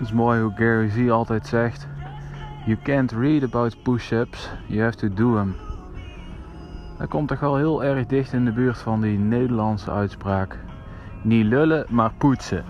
is mooi hoe Gary Vee altijd zegt: You can't read about push-ups, you have to do them. Dat komt toch wel heel erg dicht in de buurt van die Nederlandse uitspraak. Niet lullen, maar poetsen.